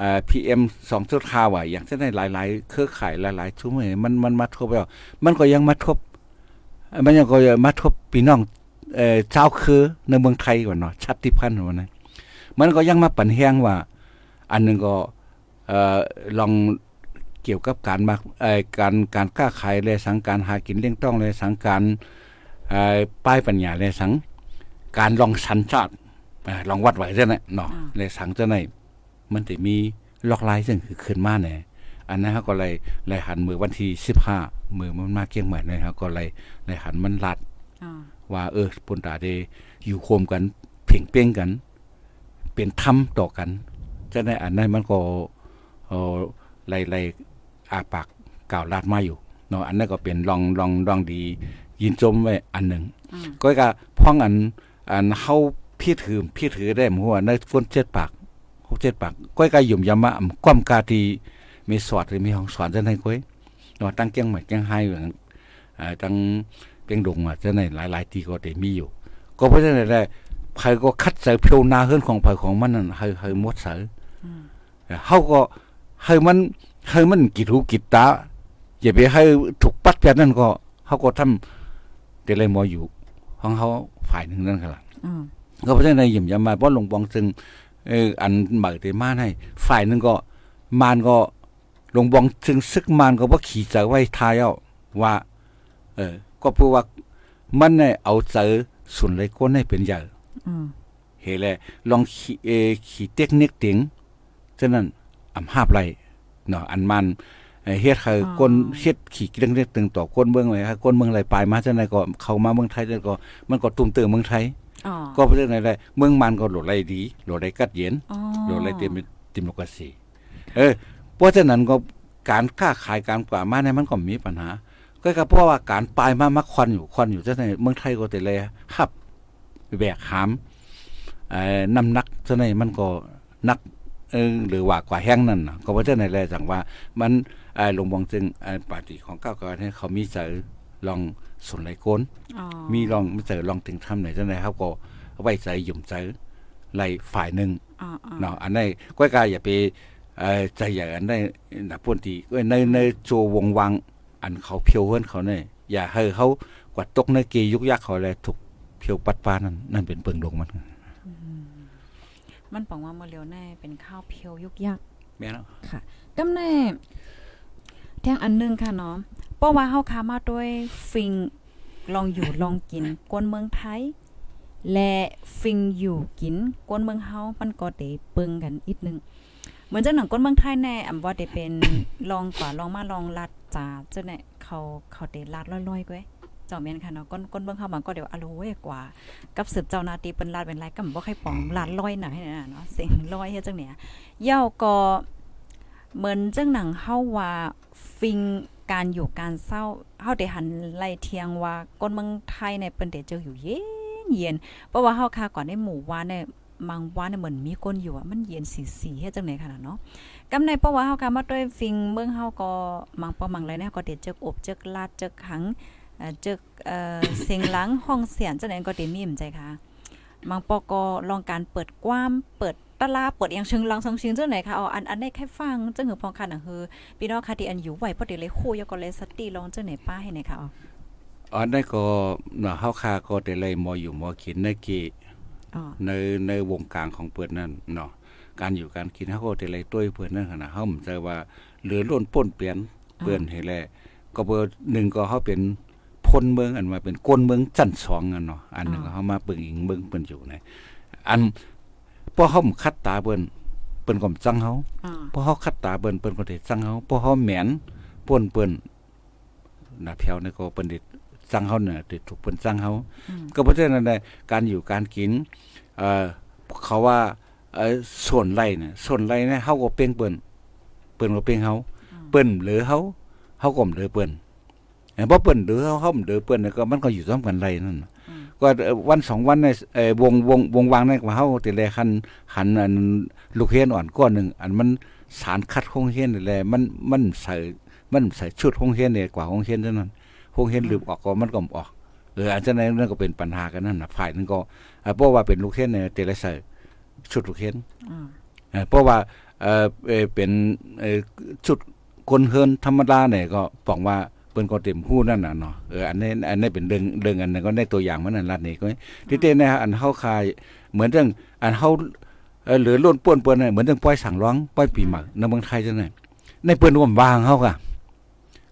อ่า PM 2.5ว่ะอย่างเช่นในหลาย ๆ เครือข่ายหลายๆชุมเนี่ยมันมันมาทบแล้วมันก็ยังมาทบ มันยังก็ยังมาทบพี่น้องเอ่อเจ้าคือในเมืองไทยก่อนเนาะชาติพันธุ์ว่านะมันก็ยังมาปั่นแฮงว่า อันหนึงก็เอ่อลองเกี่ยวกับการมาเอ่อการการค้าขายและสังการหากินเลี้ยงต้องและสังการเอ่อป้ายปัญญาและสังการลองสัญชาติเอ่อลองวัดไว้จังได๋เนาะอ่าและสังจังได๋ มันสิมีลอกลายซึ่งคือขึ้นมาแหน่อันนั้นเขาก็เลยเลยหันมือวันที่15มือมันมาเกียงใหม่เลยเขาก็เลยเลยหันมันลัดอ่าว่าเออปนตาเดอยู่โคมกันเพ่งเป้งกัน เป็นธรรมต่อกันจะในอันนั้นมันก็เออไล่ไล่อาปากกล่าวลาดมาอยู่เนาะอันนั้นก็เป็นลองลองลองดี ยินจมไว้อันหนึ่งอืมก็ก็พ้องอันอันเฮาพี่ถือพี่ถือได้หมู่ว่าในฝนเจ็ดปากห กเจ็ดปากก้อยก็ยุ่มยามมาอำความกาที่มีสอดหรือมีห้องสอนจังได๋ก้อยเนาะตั้งเกียงใหม่เกียงไฮอย่างนั้นอ่าตั้งเปียงดงอะจะในหลาย ๆ ที่ก็ได้มีอยู่ ก็เพราะฉะนั้นแหละใครก็คัดใส่เพียวนาเฮือนของไผของมันนั่นให้ให้หมดใส่เฮาก็ให้มันให้มันกิดหูกิดตาอย่าไปให้ถูกปัดแบบนั้นก็เฮาก็ทำแต่เลยมออยู่ของเฮาฝ่ายหนึงนั่นก็ล่ะอืมก็เพราะฉะนั้นยิ้มยามมาบ่ลงปองซึ่ง เอออันหม่ได้มาให้ ฝ่ายหนึงก็มานก็ลงบองซึ่งซึกมานก็บ่าขี่ใจไว้ทายเอาว่า เออ ก็พราะว่ามันเนี่ยเอาเจอสุนเลยก้นให้เป็นใหญ่อืมเฮแลลองขี่เอขี่เทคนิคติงฉะนั้นอำหาบไรเนาะอันมันเอ่อเฮ็ดให้คนเฮ็ดขี่เรื่องเล็กตึงต่อคนเมืองไว้ให้คนเมืองไหลปลายมาจังไดก็เข้ามาเมืองไทยจังก็มันก็ตุ้มเติมเมืองไทย ก็เพราะฉะนั้นแหละเมืองมันก็โหลดไรดีโหลดไรกัดเย็นอ๋อโหลดไรเต็มดิโมคราซีเออเพราะฉะนั้นก็การค้าขายการกว่ามาเนี่ยมันก็มีปัญหา ก็ก็เพราะว่าการปลายมามาควันอยู่ควันอยู่จังไดเมืองไทยก็แต่เลยฮับแบกหามเอ่อน้ำหนักจังไดมันก็หนักเออหรือว่ากว่าแห้งนั่นน่ะก็เพราะฉะนั้นแหละจังว่ามันเอ่อลงบองจึงเอ่อปาร์ตี้ของก้าวไกลเนี่ยเขามีเจอลอง สนไหลโกนอ๋อมีลองไม่เจอลองถึงทำไหนจังไดครับก็ไว้ใจหยุ่มใจไหลฝ่ายหนึ่งอ๋ออ๋อเนาะอันนี้ก้อยกายอย่าไปเอ่อใจใหญ่อันได้นะพุ่นที่เอ้ยในในโจวงวัง อันเขาเพียวเฮือนเขาเนี่ยอย่าให้เขากวาดตกในเกยุกยักเขาเลยถูกเพียวปัดปานั่นนั่นเป็นเปิงลงมันมันบอกว่าเมื่อเร็วแน่เป็นข้าวเพียวยุกยักแม่นเนาะค่ะกำแน่แทงอันหนึงค่ะเนาะเพ ราะว่าเฮาค้ามาด้วยฟิงลองอยู่ลองกินกวนเมืองไทย และฟิงอยู่กินกวนเมืองเฮามันก็ได้เปิงกันอีกนึงเหมือนจังหนังก้นเมืองไทยแน่อำว่าได้เป็นลองกว่าลองมาลองลัดจ่าเจ้าเนี่ยเขาเขาได้ลัดลอยๆก้อยเจ้าแม่นค่ะเนาะก้นก้นเมืองเฮามันก็เดี๋ยวอโลเว้ยกว่า กับสืบเจ้านาที่เป็นลาดเป็นไรก็บ่ใครปองลาดลอยหน่อยนะเนาะเสียงลอยเฮ็ดจังเนี่ยเย้าก็เหมือนจังหนังเฮาว่าฟิง การอยู่การเศร้าเฮาได้หันไล่เทียงว่าก้นเมืองไทยเนี่ยเปิ้นได้เจออยู่เย็นเย็นเพราะว่าเฮาคาก่อนในหมู่ว่านเนี่ยมังว่านเนี่ยเหมือนมีก้นอยู่อะมันเย็นสีๆเฮ็ดจังได๋ขนาดเนาะกำในเพราะว่าเฮาคามาด้วยฟิงเมืองเฮาก็มังปอมังไรเนี่ยก็ได้เจออบเจอลาดเจอขังเอ่อจึกเอ่อเสียงหลังห้องเสียงจังได๋ก็ได้มีมใจค่ะบางปอก็ลองการเปิดกว้ามเปิด ตลาดเปิดอย่างเชิงลังเชิงชิงจังไหนค่ะอ๋ออันอันได้แค่ฟังจังหือพองคันน่ะคือพี่น้องค่ะที่อันอยู่ไหวพอดีเลยคู่ยก็เลยสติลองจังไหนป้าให้ไหนค่ะอ๋ออันนี้ก็เนาะเฮาคาก็ได้เลยมออยู่มอกินในเกอ๋อในในวงการของเปิดนั่นเนาะการอยู่การกินเขาก็แต่ไรต้วยเปิดนั่นขนาดเขาผมใจว่าเหลือล้นป้นเปลี่ยนเปื้อนให้แลก็เบอร์หนึ่งก็เขาเป็นพลเมืองอันมาเป็นก้นเมืองจันสองอันเนาะอันหนึงก็เขามาเบิ่งอิงเบิ่งเปิ้นอยู่ในอัน พอเขาคัดตาเปิ้นเปิ้นก็จังเขาอ๋อพอเขาคัดตาเปิ้นเปิ้นก็ได้จังเขาพอเขาแหมนป้นเปิ้นน่ะแถวนี่ก็เปิ้นได้ใจจังเฮาเนี่ยติดถูกเปิ้นจังเฮาก็เพราะฉะนั้นได้การอยู่การกินเอ่อเขาว่าเอ่อส่วนไรเนี่ยส่วนไรเนี่ยเฮาก็เป้งเปิ้นเปิ้นก็เป้งเฮาเปิ้นเหลือเฮาเฮาก็เหลือเปิ้นเออบ่เปิ้นเหลือเฮาเฮาเหลือเปิ้นก็มันก็อยู่ซ้ำกันไรนั่น ก็วันสองวันในวงวงวงวางในว่าเฮาติแลคันหันอันลูกเฮียนอ่อนก้อนหนึ่งอันมันสารคัดคงเฮียนนี่แหละมันมันใส่มันใส่ชุดคงเฮียนเนี่ยกว่าคงเฮียนเท่านั้นคงเฮียนลืมออกก็มันก็ออกเอออันนั้นนั่นก็เป็นปัญหากันนั่นนะฝ่ายนึงก็เพราะว่าเป็นลูกเฮียนเนี่ยแต่ลใส่ชุดลูกเฮียนเพราะว่าเออเป็นชุดคนเฮินธรรมดาเนี่ยก็บอกว่า เปิ้นก็เต็มหู้นั่นน่ะเนาะเอออันนี้อันนี้เป็นเรื่องเรื่องอันนั้นก็ได้ตัวอย่างมันนั่นลัดนี่ก็ที่เต้นะอันเฮาคายเหมือนเรื่องอันเฮาเออเหลือล้นป่วนเปิ้นเหมือนเรื่องปล่อยสั่งร้องปล่อยปีหม่ในเมืองไทยจังได๋ในเปิ้นร่วมวางเฮาก็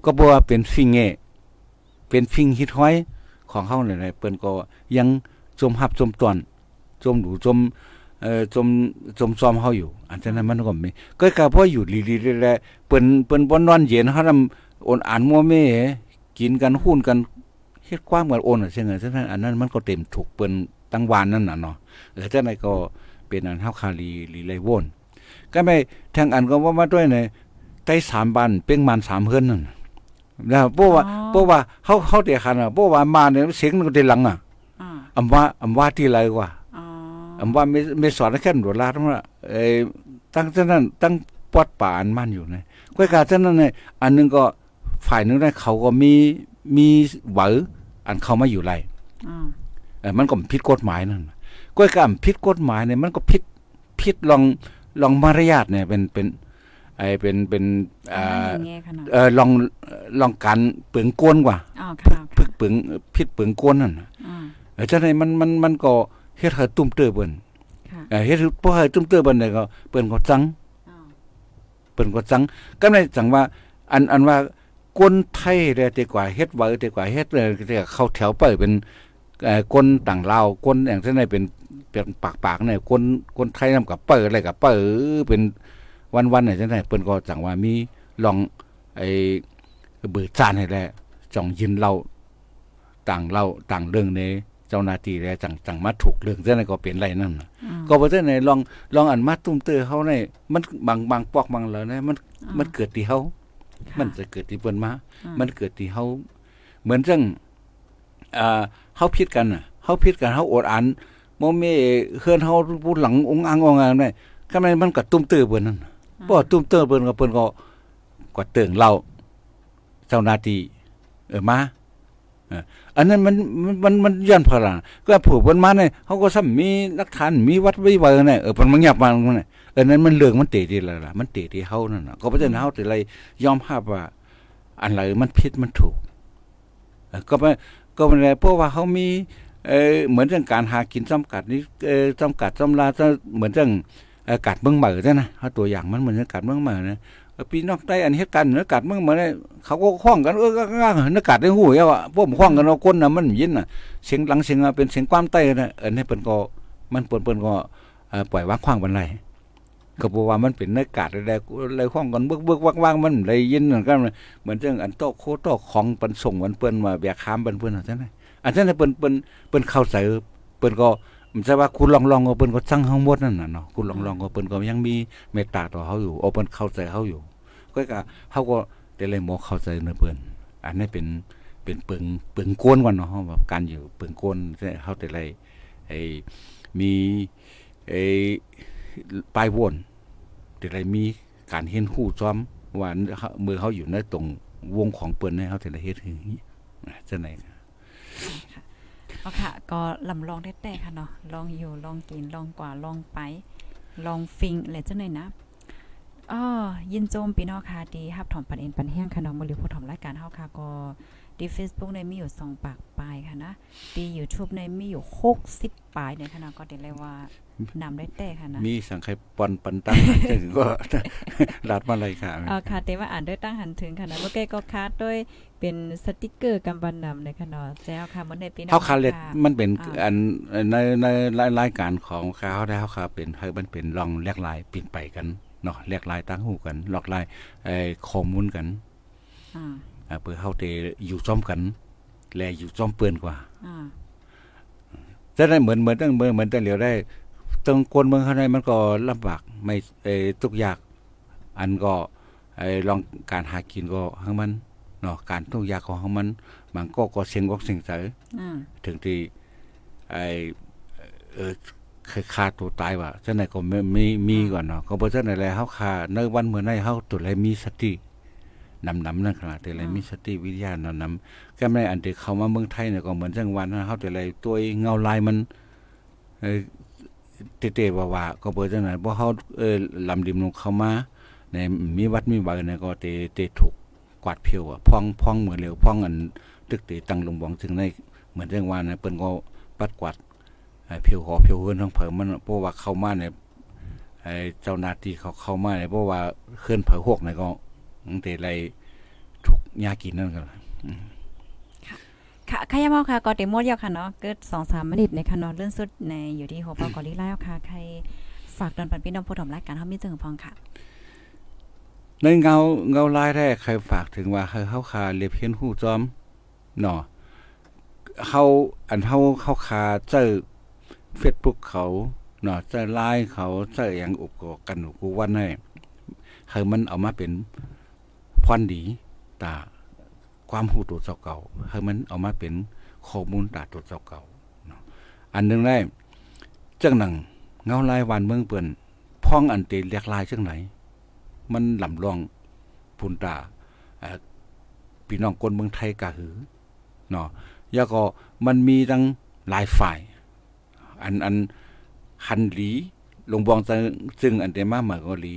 ก็บ่ว่าเป็นฟิงเงเป็นฟิงฮิตห้อยของเฮานี่เปิ้นก็ยังจมหับจมตอนจมหลูจมเอ่อจมจมซ้อมเฮาอยู่ อันนั้นมันก็มีก็ก็พออยู่ลีๆแลเปิ้นเปิ้นบ่นอนเย็นเฮานำ โอนอ่านมัวเมกินกันหุ้นกันเฮ็ดความกันโอนอะใช่ไงฉะนั้นอันนั้นมันก็เต็มถูกเปิ้นตั้งวานนั่นน่ะเนาะเออจังไดก็เป็นอันเฮาคาลีลีไลวนก็ไม่ทางอันก็ว่ามาด้วยในใต้3บ้านเป้งมัน3เฮือนนั่นแล้วเพราะว่าเพราะว่าเฮาเฮาเตียคันอะเพราะว่ามาเนี่ยเสียงมันก็ได้หลังอะอำว่าอำว่าที่ไรกว่าอำว่าไม่ไม่สอนแค่โดลาทั้งว่าเอ้ตั้งฉะนั้นตั้งปอดป่าอันมันอยู่นะก็กาฉะนั้นเนี่ยอันนึงก็ ฝ่ายนึงได้เขาก็มีมีหวออันเขามาอยู่ไรเออมันก็ผิดกฎหมายนั่นก็การผิดกฎหมายเนี่ยมันก็ผิดผิดลองลองมารยาทเนี่ยเป็นเป็นไอเป็นเป็นอ่าเออลองลองการเปลืองกวนกว่าอ๋อค่ะพึกเปลืองผิดเปลืองกวนนั่นเออจังได๋มันมันมันก็เฮ็ดให้ตุ้มเตื้อเปิ้นเออเฮ็ดบ่ให้ตุ้มเตื้อเปิ้นได้ก็เปิ้นก็จังเปิ้นก็จังก็ได้จังว่า อันอันว่า คนไทยได้แต่กว่าเฮ็ดไว้แต่กว่าเฮ็ดแต่เข้าแถวไปเป็นเอ่อคนต่างลาวคนอย่างเช่นเป็นเป็นปากๆเนี่ยคนคนไทยนำกับเปิดอะไรกับเปิดเป็นวันๆเนี่ยจังได๋เปิ้นก็จังว่ามีลองไอ้เบิดจานให้แลจ่องยินเล่าต่างเล่าต่างเรื่องในเจ้าหน้าที่แล้วจังจังมาถูกเรื่องจังได๋ก็เป็นไรนั่นก็บ่ได้ในลองลองอันมาตุ้มเตื้อเฮาในมันบางบางปอกบางแล้วนะมันมันเกิดที่เฮา มันจะเกิดที่เปิ้นมา มันเกิดที่เฮาเหมือนจังอ่าเฮาผิดกันน่ะเฮาผิดกันเฮาอดอันบ่มีเฮือนเฮาผู้หลังองค์อังองอังได้ก็มันมันก็ตุ้มตื้อเปิ้นนั่นบ่ตุ้มตื้อเปิ้นก็เปิ้นก็กว่าเติงเล่าเจ้าหน้าที่เออมาอันนั้นมันมันมันย้อนพลังก็ผูกเปิ้นมาเนี่ยเฮาก็ซ้ำมีหลักฐานมีวัดไว้ไว้เนี่ยเออเปิ้นมันเงียบมาเนี่ย เออนั้นมันเรื่องมันเตะที่ละล่ะมันเตะที่เฮานั่นน่ะก็เพราะฉะนั้นเฮาแต่ไรยอมรับว่า อันไหนมันผิดมันถูกก็ไม่ก็ไม่ได้เพราะว่าเขามีเออเหมือนเรื่องการหากินจำกัดนี่เออจำกัดจำลาเหมือนเรื่องอากาศเมืองเหมือใช่นะเขาตัวอย่างมันเหมือนอากาศเมืองเหมือนะปีนอกใต้อันเหตุการณ์อกาศเมืองเหมือนเขาก็คล้องกันเออก้างอากาศในหูเอะพวกคล้องกันเอาคนน่ะมันยินน่ะเสียงหลังเสียงเป็นเสียงความใต้นะเออในเปิ้นก็มันเปิ้นเปิ้นก็ปล่อยวางขว้างบันได ก็บอกว่ามันเป็นเนื้อกาดอะไรอะไรห้องกันเบิกเบิกว่างๆมันเลยยินมือนกันเหมือนเรื่องอันโตโคโตของปันส่งมันเปิ้นมาแบกค้ามเปิ้นเปิ้นจังได๋อันนั้นเปิ้นเปิ้นเปิ้นเข้าใจเปิ้นก็มันจะว่าคุณลองๆก็เปิ้นก็สั่งเฮาหมดนั่นน่ะเนาะคุณลองๆก็เปิ้นก็ยังมีเมตตาต่อเฮาอยู่โอเปิ้นเข้าใจเฮาอยู่ ก็ก็เฮาก็ได้เลยบ่เข้าใจเนเปิ้นอันนี้เป็นเป็นเปิงเปิงกนก่อนเนาะแบบการอยู่เปิงกนเฮาได้เลยไอ้มีไอ้ ปลายวนเดี๋ยวไรมีการเห็นหู้ซ้อมว่าเมื่อเขาอยู่ในตรงวงของเปิ้นให้เขาแต่ละเฮ็ดถึงจะไหนเอาค่ะ ก็ลำลองได้แต่ค่ะเนาะลองอยู่ลองกินลองกว่าลองไป ลองฟิงอะไรจังไหนนะอ๋อยินโจมพี่น้องค่ะดีฮับถอมปันเอ็นปันแห้งค่ะน้องมริผู้ถอมรายการเฮาค่ะก็ ดี Facebook ในมีอยู่2ปากปลายค่ะนะดี YouTube ในมีอยู่60ปลายในขณะก็ได้เลยว่านำได้แต่ค่ะนะ มีสังไคปอนปันตั้งถึงก็รัดมาเลยค่ะอ๋อค่ะแต่ว่าอ่านด้วยตั้งหันถึงค่ะนะเมื่อกี้ก็คาดด้วยเป็นสติกเกอร์กำบันนำในค่ะเนาะแจ้วค่ะมันในปีน้เฮาคาเล็ดมันเป็นอันในในรายการของเขาได้เฮาค่ะเป็นให้มันเป็นลองแลกลายปินไปกันเนาะแลกลายตั้งหูกันหลอกลายไอ้ข้อมูลกันอ่า เพื่อเฮาเตอยู่ซ้อมกัน แลอยู่จอมเปื้อนกว่าอ่าจะได้เหมือนเหมือนตั้งเหมือนเหมือนแต่เหลียวได้ตรงคนเมืองข้างในมันก็ลำบากไม่เออทุกอยาก อันก็ไอ้ลองการหากินก็ข้างมันเนาะการทุกอยากของมันมันก็ก็เสียงอกเสียงใจอ่าถึงที่ไอ้เออเคยฆ่าตัวตายว่ะจังไหนก็ไม่มีมีก่อนเนาะก็บ่จังไหนแลเฮาฆ่าในวันเมื่อไหนเฮาตัวไรมีสติ นำนำนั่นขนาดแต่ไรมีสติวิทยานำนำก็ไม่อันที่เข้ามาเมืองไทยเนี่ยก็เหมือนจังวันนะเฮาแต่ไรตัวเงาลายมันเออเตะๆว่าว่าก็บ่จังไหนบ่เฮาเออลำดิมลงเข้ามาในมีวัดมีบาเนี่ยก็เตเตถูกกวาดเพียวอะพ่องพ่องเหมือนเร็วพ่องอันตึกเตตั้งลงบองถึงในเหมือนเรื่องว่านะเปิ้นก็ปัดกวาดไอ้เพียวหอเพียวเฮือนทั้งเผอมันเพราะว่าเข้ามาเนี่ยไอ้เจ้าหน้าที่เขาเข้ามาเนี่ยเพราะว่าเคลื่อนเผอหกเนี่ยก็ ตั้งแต่ไรทุกยากินนั่นกันล่ะค่ะขยามอค่ะก็เตมดยาวค่ะเนาะเกิด2-3นาทีในค่ะเนาะเรื่องสุดในอยู่ที่หัวปอกอลิแล้วค่ะใครฝากดอนปันพี่น้องผู้ถมรายการเฮามีจึงพองค่ะในเงาเงาลายแรกใครฝากถึงว่าเฮาเฮาคาเรียบเพียนหู้จอมเนาะเฮาอันเฮาเฮาคาเจอ Facebook เขาเนาะเจอไลน์เขาเจออย่างอุปกรณ์กันกูวันให้คือมันเอามาเป็น พรดีตาความหูตัวเจ้าเก่าให้มันเอามาเป็นข้อมูลตาตัวเจ้าเก่าอันหนึ่งได้จังหนังเงาลายวันเมืองเปิ้นพ้องอันเตเรียกลายจังไหน มันลำลองพุนตาพี่น้องคนเมืองไทยกะหือเนาะแล้วก็มันมีทั้งหลายฝ่าย อันอันฮันหลีลงบองซึ่งจึงอันเตมาเหมือนกหลี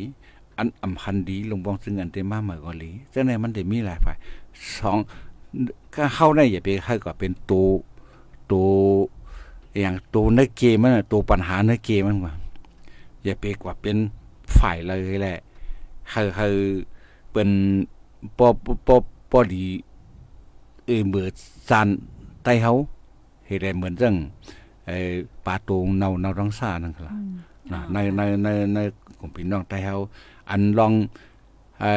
อันอำพันดีลงบองซึ่งอันเตมาเหมือนกอหลีจังไดมันได้มีหลายฝ่ายสองก็เข้าได้อย่าไปให้ก็เป็นตัวตัวอย่างตัวในเกมมันน่ะตัวปัญหาในเกมมันว่าอย่าไปกว่าเป็นฝ่ายเลยแหละคือคือเป็นปอปอปอปอดีเออเบิดซานใต้เฮาเฮ็ดได้เหมือนจังไอ้ปลาโตงเนาเนารังซ่านั่นล่ะนะในในในใน กลุ่มพี่น้องไต้เฮาอันลองไอ้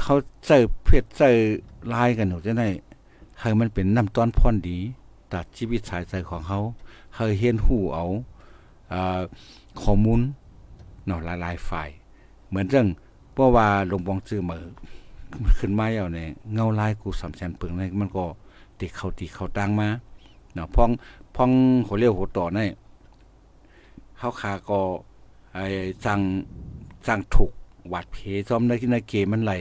เขาใส่เพชรใส่ลายกันหนูจะได้ให้มันเป็นน้ำต้อนพ่อนดี ตัดชีวิตสายใจของเขาให้เฮียนหูเอาอข้อมูลเนาะหลายๆฝ่าย เหมือนเรื่องเพราะว่าลงบองซื้อมือขึ้นมาเอาเนี่ยเงาลายกูสำแสนปึงเนี่ยมันก็ติเขาติเขาตังมาเนาะพ้องพ้องหัวเรียวหัวต่อเนี่ยเขาขาก็ ไอ้สั่งสั่งถูกหวัดเพซ้อมในในเกมมันไหล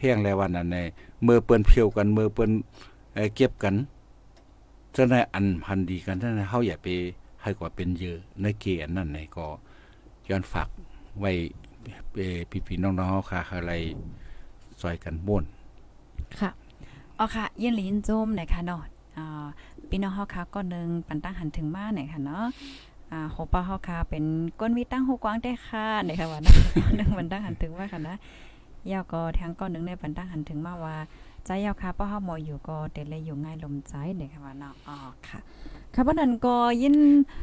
แห้งแล้ววันนั้นในเมื่อเปิ้นเพียวกันเมื่อเปิ้นเก็บกันจะได้อันพันดีกันจะได้เฮาอย่าไปให้กว่าเป็นเยอะในเกอันนั้นไหนก็ย้อนฝากไว้เอ่พี่ๆน้องๆเฮาค่ะอะไรซอยกันบ่นค่ะอ๋อค่ะ เย็นลินโจมหน่อยค่ะเนาะอ่าพี่น้องเฮาค่ะก็นึงปันตั้งหันถึงมาหน่อยค่ะเนาะ อ่าโหป้าเฮาค่ะเป็นก้นวิตั้งหูกว้างได้ค่ะในค่ะว่านหนึ่งปันตั้งหันถึงว่าค่ะนะยาวก็ทางก้อนหนึ่งในบรรดาหันถึงมาว่าใจยาวค่ะป้าเฮาหมออยู่ก็เด็ดเลยอยู่ง่ายลมใจในค่ะว่าเนาะอ๋อค่ะ ค่ะเพราะนั้นก็ยิน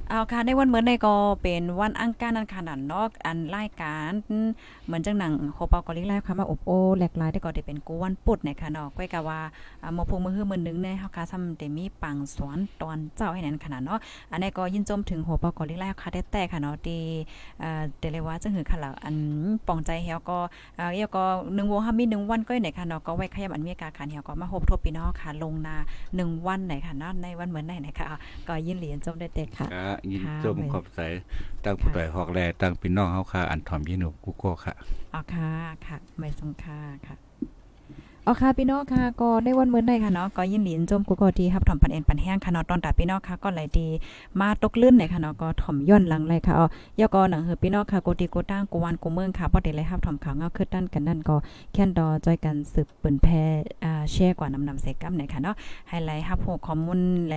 เอาค่ะในวันเหมือนในก็เป็นวันอังคารนันขนาดเนอกอันรายการเหมือนจังหนังโคเปากอลิไลค่ะมาอบโอแหลกหลายแต่ก็ได้เป็นกูวันปุดในค่ะเนาะก้อยกะว่าอ่าหมอพงมือฮือมือนึงในเฮาค่ะซ้ำได้มีปังสวนตอนเจ้าให้นั้นขนาดเนาะอันนี้ก็ยินจมถึงโหเปากอลิไลค่ะแต่แต่ค่ะเนาะที่เอ่อเดเลยว่าจังหือค่ะละอันปองใจเฮาก็เอ่าเอียก็หนึ่งวงเฮามีหนึ่งวันก้อยไหนค่ะเนาะก็ไว้ขยับอันมีกาขันเฮาก็มาพบทบพี่น้องค่ะลงนาหนึ่งวันไหนค่ะเนาะในวันเหมือนไหนนะคะก็ยินเหรียญจมได้เด็กค่ะก็ยินค่ะจมขอบใจตั้งผู้ใดฮอกแลตั้งพี่น้องเฮาค่ะ อันถ่อมยินหนูกูโก้ค่ะอ๋อค่ะค่ะไม่สงค่าค่ะ อ๋อค่ะพี่น้องค่ะก็ได้วันเมื่อใดค่ะเนาะก็ยินหลีนจมกูก็ดีครับถ่อมปันเอ็นปันแห้งค่ะเนาะตอนตาพี่น้องค่ะก็ไหลดีมาตกลื่นเลยค่ะเนาะก็ถ่อมย่อนหลังเลยค่ะอ๋อยก็หนังเหือพี่น้องค่ะโกติโกตั้งกูวันกูเมืองค่ะบ่ได้เลยครับถ่อมข่าวเงาขึ้นด้านกันนั่นก็แค่นดอจอยกันสืบปืนแพร่อ่าแชร์กว่านำนำเสกัมเนี่ยค่ะเนาะไฮไลท์ฮับโฮข้อมูลแล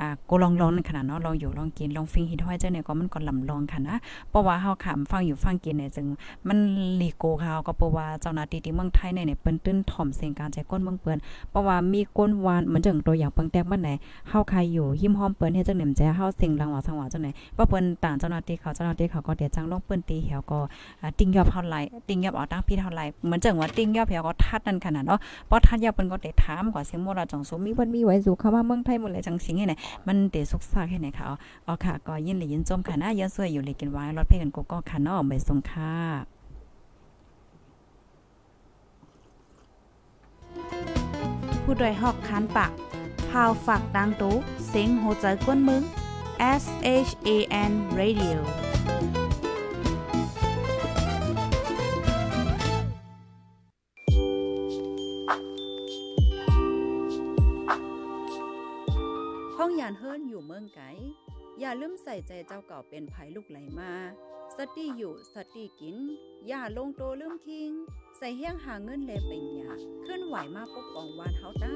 อ่ากูลองลองนั่นขนาดเนาะลองอยู่ลองกินลองฟิงฮิตห้อยเจ้าเนี่ยก็มันก็ลำลองค่ะนะเพราะว่าเฮาขำฟังอยู่ฟังกินเนี่ยจึงมันลีโกเขาก็เพราะว่าเจ้าหน้าที่ที่เมืองไทยเนี่ยเปิ้นตื้นถ่อมสียงการใจก้นเมืองเปิ้นเพราะว่ามีก้นวานเหมือนจังตัวอย่างเปิงแตกบ้านไหนเฮาใครอยู่หิมห้อมเปิ้นเฮ็ดจังเหนมใจเฮาสิ่งรางหวัลสังวาจังไหนว่าะเปิ้นต่างเจ้าหน้าที่เขาเจ้าหน้าที่เขาก็เดี๋ยวจังลงเปิ้นตีเหี่ยวก็ติ้งยอบเท่าไหร่ติ้งยอบเอาตั้งพี่เท่าไหร่เหมือนจังว่าติ้งยอบเหี่ยวก็ทัดนั่นขนาดเนาะเพราะทัดยอบเปิ้นปิ้นก็ได้ถามกว่าเสียงโมราจ่องสมมีเพิ่นมีไว้สู่เข้ามาเมืองไทยหมดเลยจังสิงให้ไหนมันเตสุกซากให้ไหนค่ะอ๋อค่ะก็ยินหลียินจมค่ะนะยันสวยอยู่เลยกินไว้รถเพลงกันก็ก็ค่ะเนาะไปส่งค่ะ ผู้ดยหอกคานปากพาวฝากดังตู้เซ็งโหใจกวนมึง S H A N Radio ห้องยานเฮิรนอยู่เมืองไกอย่าลืมใส่ใจเจ้าเก่าเป็นภัยลูกไหลมา สติอยู่สติกิน อย่าลงโตลืมคิง ใส่เฮี้ยงหาเงินเลยเป็นยาเคลื่อนไหวมาปกป้องวานเฮาต้า